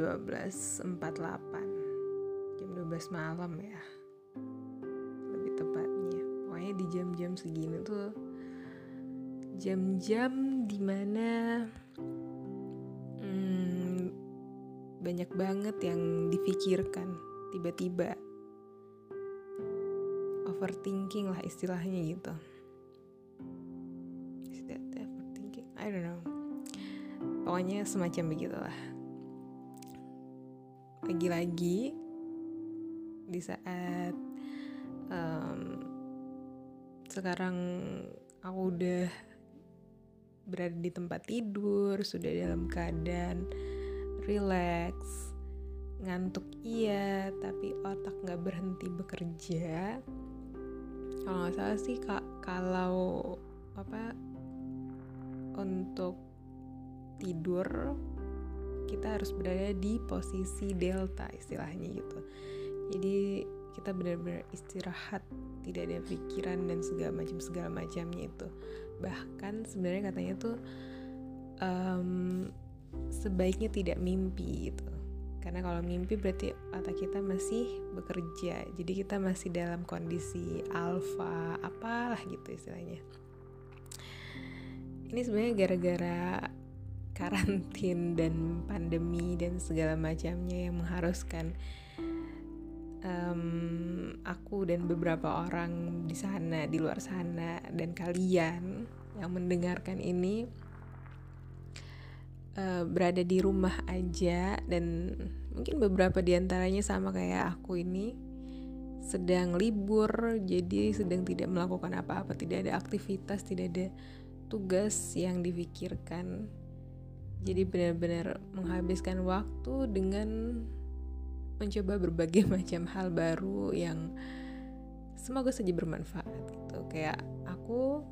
12.48 jam 12 malam ya. Lebih tepatnya. Pokoknya di jam-jam segini tuh jam-jam di mana hmm, banyak banget yang difikirkan. Tiba-tiba overthinking lah istilahnya gitu. I don't know. Pokoknya semacam begitulah lagi-lagi di saat um, sekarang aku udah berada di tempat tidur sudah dalam keadaan relax ngantuk iya tapi otak nggak berhenti bekerja. Kalau nggak salah sih kak kalau apa untuk tidur kita harus berada di posisi delta istilahnya gitu. Jadi kita benar-benar istirahat tidak ada pikiran dan segala macam segala macamnya itu. Bahkan sebenarnya katanya tuh um, sebaiknya tidak mimpi gitu. Karena kalau mimpi berarti otak kita masih bekerja. Jadi kita masih dalam kondisi alfa apalah gitu istilahnya. Ini sebenarnya gara-gara karantin dan pandemi dan segala macamnya yang mengharuskan um, aku dan beberapa orang di sana di luar sana dan kalian yang mendengarkan ini uh, berada di rumah aja dan mungkin beberapa di antaranya sama kayak aku ini sedang libur jadi sedang tidak melakukan apa-apa tidak ada aktivitas tidak ada tugas yang difikirkan jadi benar-benar menghabiskan waktu dengan mencoba berbagai macam hal baru yang semoga saja bermanfaat gitu. Kayak aku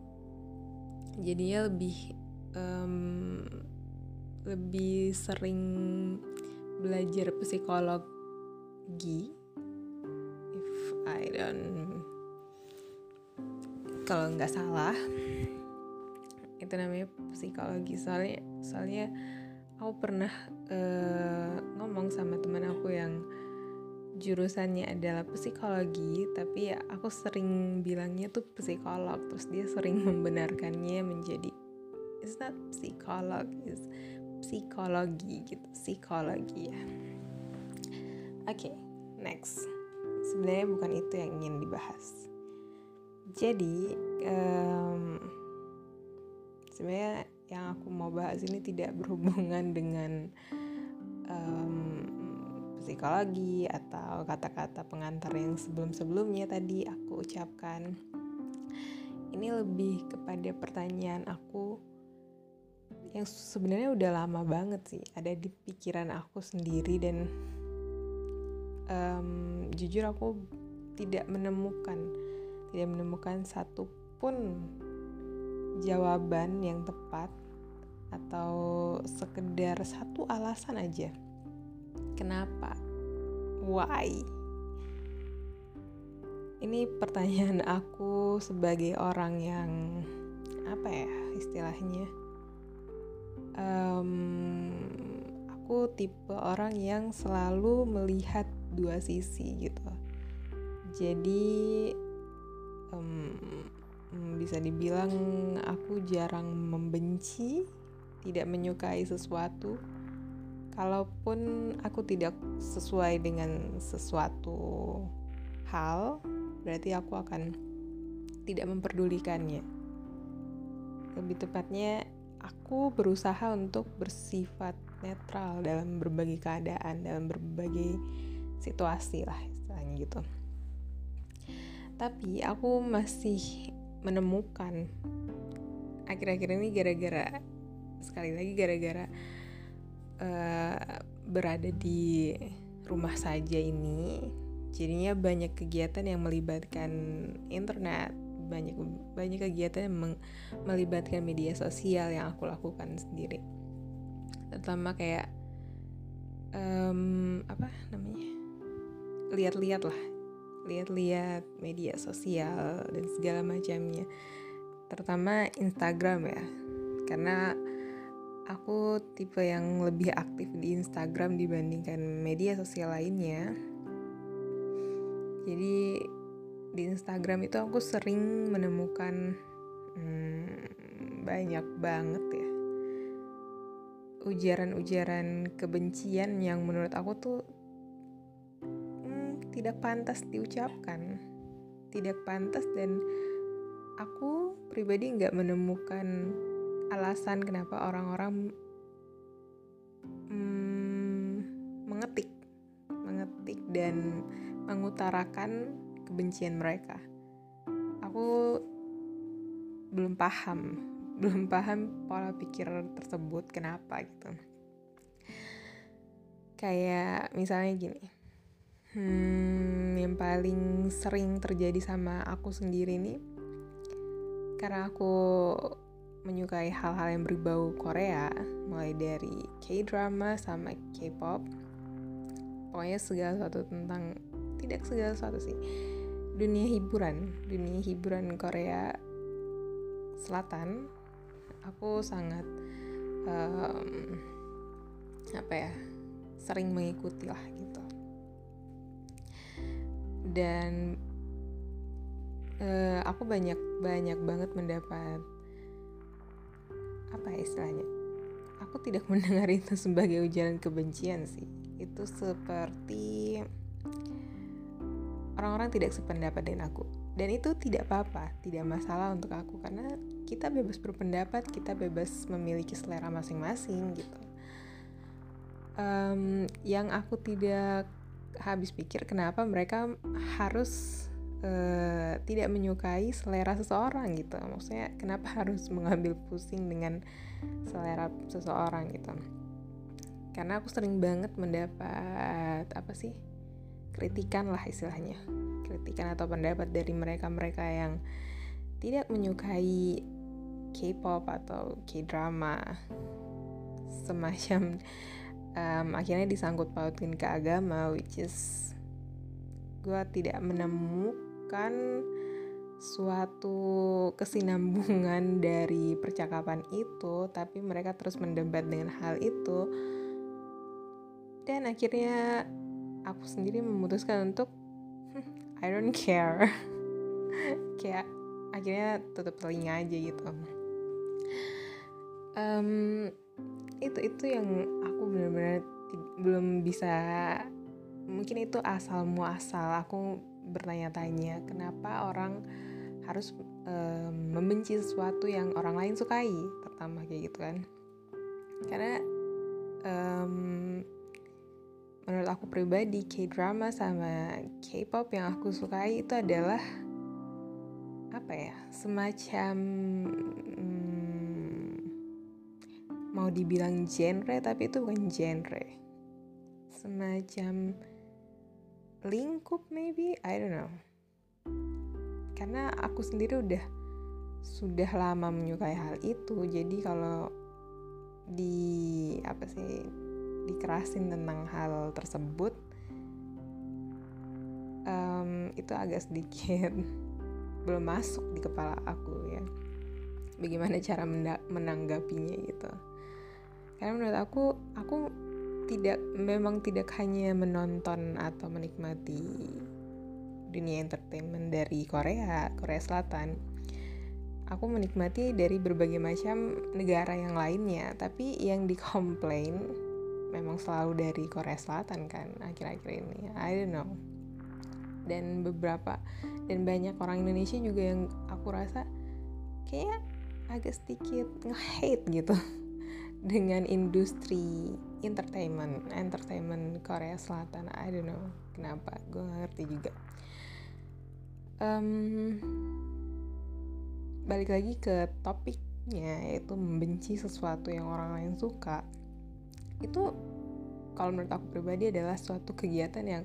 jadinya lebih um, lebih sering belajar psikologi. If I don't kalau nggak salah itu namanya psikologi. Soalnya soalnya aku pernah uh, ngomong sama teman aku yang jurusannya adalah psikologi tapi ya aku sering bilangnya tuh psikolog. Terus dia sering membenarkannya menjadi it's not psikolog it's psikologi gitu. Psikologi ya. Oke okay, next. Sebenarnya bukan itu yang ingin dibahas. Jadi um, sebenarnya yang aku mau bahas ini tidak berhubungan dengan um, psikologi atau kata-kata pengantar yang sebelum-sebelumnya tadi aku ucapkan. Ini lebih kepada pertanyaan aku yang sebenarnya udah lama banget sih ada di pikiran aku sendiri dan um, jujur aku tidak menemukan tidak menemukan satupun jawaban yang tepat atau sekedar satu alasan aja Kenapa? Why? Ini pertanyaan aku sebagai orang yang apa ya istilahnya? Um, aku tipe orang yang selalu melihat dua sisi gitu. Jadi um, bisa dibilang aku jarang membenci, tidak menyukai sesuatu kalaupun aku tidak sesuai dengan sesuatu hal, berarti aku akan tidak memperdulikannya. Lebih tepatnya, aku berusaha untuk bersifat netral dalam berbagai keadaan, dalam berbagai situasi lah istilahnya gitu. Tapi aku masih menemukan. Akhir-akhir ini gara-gara sekali lagi gara-gara uh, berada di rumah saja ini jadinya banyak kegiatan yang melibatkan internet banyak banyak kegiatan yang melibatkan media sosial yang aku lakukan sendiri. Terutama kayak um, apa namanya lihat-lihat lah lihat-lihat media sosial dan segala macamnya. Terutama Instagram ya. Karena aku tipe yang lebih aktif di Instagram dibandingkan media sosial lainnya. Jadi di Instagram itu aku sering menemukan hmm, banyak banget ya. Ujaran-ujaran kebencian yang menurut aku tuh tidak pantas diucapkan tidak pantas dan aku pribadi nggak menemukan alasan kenapa orang-orang hmm, mengetik mengetik dan mengutarakan kebencian mereka. Aku belum paham belum paham pola pikir tersebut kenapa gitu. Kayak misalnya gini hmm, yang paling sering terjadi sama aku sendiri nih karena aku menyukai hal-hal yang berbau Korea mulai dari K-drama sama K-pop. Pokoknya segala sesuatu tentang tidak segala sesuatu sih dunia hiburan dunia hiburan Korea Selatan. Aku sangat um, apa ya sering mengikuti lah gitu dan uh, aku banyak banyak banget mendapat apa ya istilahnya aku tidak mendengar itu sebagai ujaran kebencian sih. Itu seperti orang-orang tidak sependapat dengan aku. Dan itu tidak apa-apa tidak masalah untuk aku. Karena kita bebas berpendapat kita bebas memiliki selera masing-masing gitu. Um, yang aku tidak habis pikir kenapa mereka harus uh, tidak menyukai selera seseorang gitu. Maksudnya kenapa harus mengambil pusing dengan selera seseorang gitu. Karena aku sering banget mendapat apa sih kritikan lah istilahnya. Kritikan atau pendapat dari mereka-mereka yang tidak menyukai K-pop atau K-drama semacam um, akhirnya disangkut pautin ke agama which is gue tidak menemukan suatu kesinambungan dari percakapan itu tapi mereka terus mendebat dengan hal itu. Dan akhirnya aku sendiri memutuskan untuk I don't care. Kayak akhirnya tutup telinga aja gitu. Um, itu itu yang aku benar-benar belum bisa mungkin itu asal muasal. Aku bertanya-tanya kenapa orang harus um, membenci sesuatu yang orang lain sukai? Pertama kayak gitu kan. Karena um, menurut aku pribadi K-drama sama K-pop yang aku sukai itu adalah apa ya semacam mau dibilang genre tapi itu bukan genre. Semacam lingkup maybe? I don't know. Karena aku sendiri udah sudah lama menyukai hal itu. Jadi kalau di apa sih dikerasin tentang hal tersebut um, itu agak sedikit belum masuk di kepala aku ya. Bagaimana cara menanggapinya gitu karena menurut aku aku tidak memang tidak hanya menonton atau menikmati dunia entertainment dari Korea Korea Selatan. Aku menikmati dari berbagai macam negara yang lainnya. Tapi yang dikomplain memang selalu dari Korea Selatan kan akhir-akhir ini. I don't know. Dan beberapa dan banyak orang Indonesia juga yang aku rasa kayak agak sedikit nge-hate gitu dengan industri entertainment entertainment Korea Selatan. I don't know kenapa gue gak ngerti juga. Um, balik lagi ke topiknya yaitu membenci sesuatu yang orang lain suka. Itu kalau menurut aku pribadi adalah suatu kegiatan yang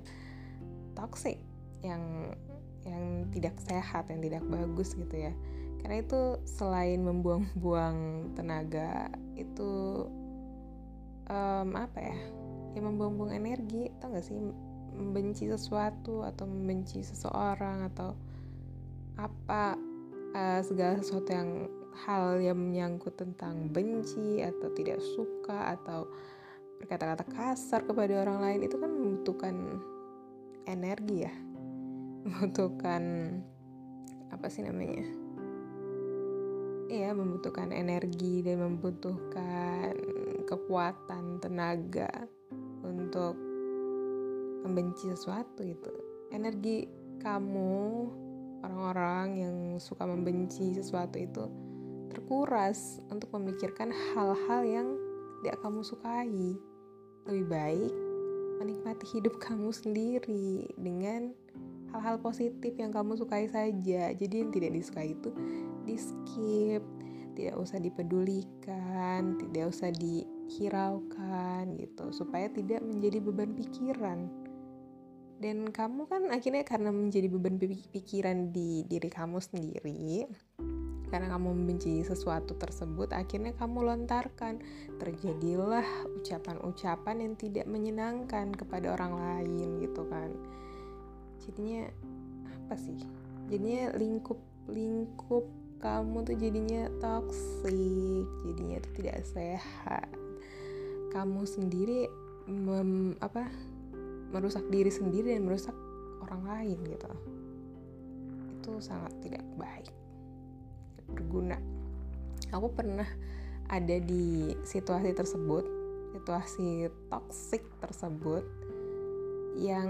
toxic yang yang tidak sehat, yang tidak bagus gitu ya. Karena itu selain membuang-buang tenaga, itu um, apa ya? Ya membuang-buang energi, tau gak sih? Membenci sesuatu atau membenci seseorang atau apa uh, segala sesuatu yang hal yang menyangkut tentang benci atau tidak suka atau berkata-kata kasar kepada orang lain itu kan membutuhkan energi ya membutuhkan apa sih namanya ya membutuhkan energi dan membutuhkan kekuatan tenaga untuk membenci sesuatu itu energi kamu orang-orang yang suka membenci sesuatu itu terkuras untuk memikirkan hal-hal yang tidak kamu sukai. Lebih baik menikmati hidup kamu sendiri dengan hal-hal positif yang kamu sukai saja. Jadi yang tidak disukai itu di skip tidak usah dipedulikan tidak usah dihiraukan gitu supaya tidak menjadi beban pikiran. Dan kamu kan akhirnya karena menjadi beban pikiran di diri kamu sendiri karena kamu membenci sesuatu tersebut akhirnya kamu lontarkan. Terjadilah ucapan-ucapan yang tidak menyenangkan kepada orang lain gitu kan. Jadinya apa sih? Jadinya lingkup lingkup kamu tuh jadinya toksik jadinya tuh tidak sehat. Kamu sendiri mem, apa merusak diri sendiri dan merusak orang lain gitu. Itu sangat tidak baik tidak berguna. Aku pernah ada di situasi tersebut situasi toksik tersebut yang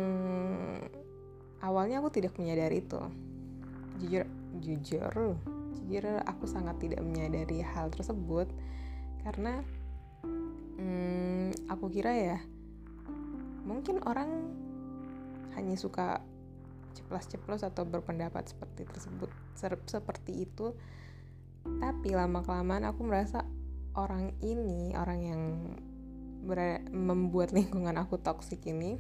awalnya aku tidak menyadari itu. Jujur jujur jujur aku sangat tidak menyadari hal tersebut karena hmm, aku kira ya mungkin orang hanya suka ceplos-ceplos atau berpendapat seperti tersebut seperti itu. Tapi lama kelamaan aku merasa orang ini orang yang membuat lingkungan aku toksik ini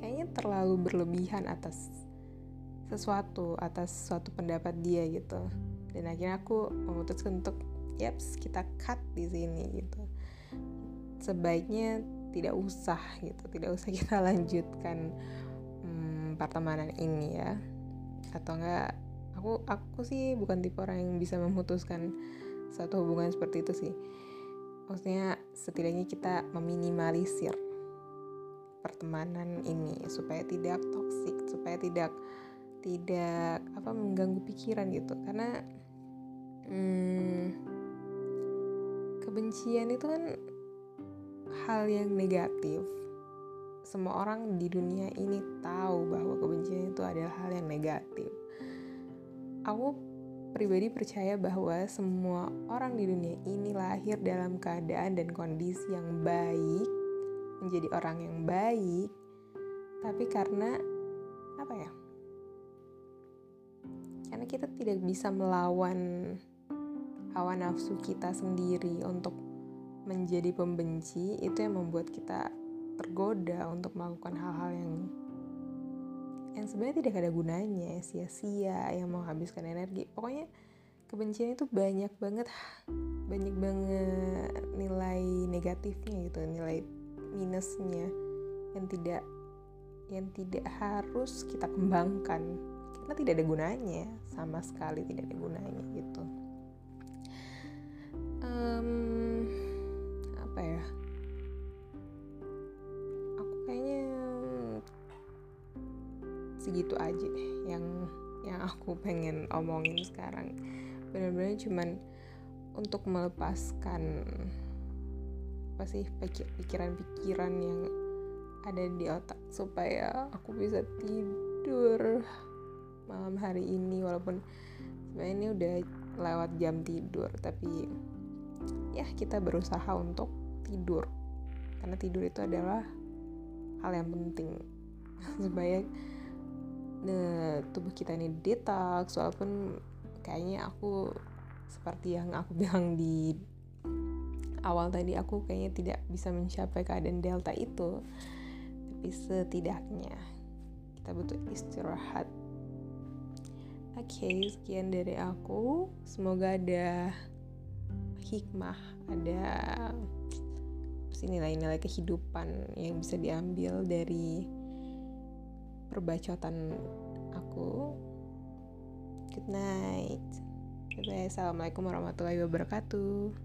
kayaknya terlalu berlebihan atas sesuatu atas suatu pendapat dia gitu. Dan akhirnya aku memutuskan untuk yaps kita cut di sini gitu. Sebaiknya tidak usah gitu tidak usah kita lanjutkan hmm, pertemanan ini ya. Atau enggak aku aku sih bukan tipe orang yang bisa memutuskan satu hubungan seperti itu sih. Maksudnya setidaknya kita meminimalisir pertemanan ini supaya tidak toksik supaya tidak tidak apa mengganggu pikiran gitu. Karena hmm, kebencian itu kan hal yang negatif. Semua orang di dunia ini tahu bahwa kebencian itu adalah hal yang negatif. Aku pribadi percaya bahwa semua orang di dunia ini lahir dalam keadaan dan kondisi yang baik menjadi orang yang baik tapi karena apa ya karena kita tidak bisa melawan hawa nafsu kita sendiri untuk menjadi pembenci itu yang membuat kita tergoda untuk melakukan hal-hal yang yang sebenarnya tidak ada gunanya sia-sia yang menghabiskan energi. Pokoknya kebencian itu banyak banget banyak banget nilai negatifnya gitu nilai minusnya yang tidak yang tidak harus kita kembangkan karena tidak ada gunanya sama sekali tidak ada gunanya gitu. Um, apa ya? Aku kayaknya segitu aja deh yang yang aku pengen omongin sekarang. Benar-benar cuman untuk melepaskan apa sih pikiran-pikiran yang ada di otak supaya aku bisa tidur malam hari ini walaupun sebenarnya ini udah lewat jam tidur tapi ya kita berusaha untuk tidur. Karena tidur itu adalah hal yang penting. Supaya ne, tubuh kita ini detox walaupun kayaknya aku seperti yang aku bilang di awal tadi aku kayaknya tidak bisa mencapai keadaan delta itu. Tapi setidaknya kita butuh istirahat okay, sekian dari aku. Semoga ada hikmah ada nilai-nilai kehidupan yang bisa diambil dari perbacotan aku. Good night. Assalamualaikum warahmatullahi wabarakatuh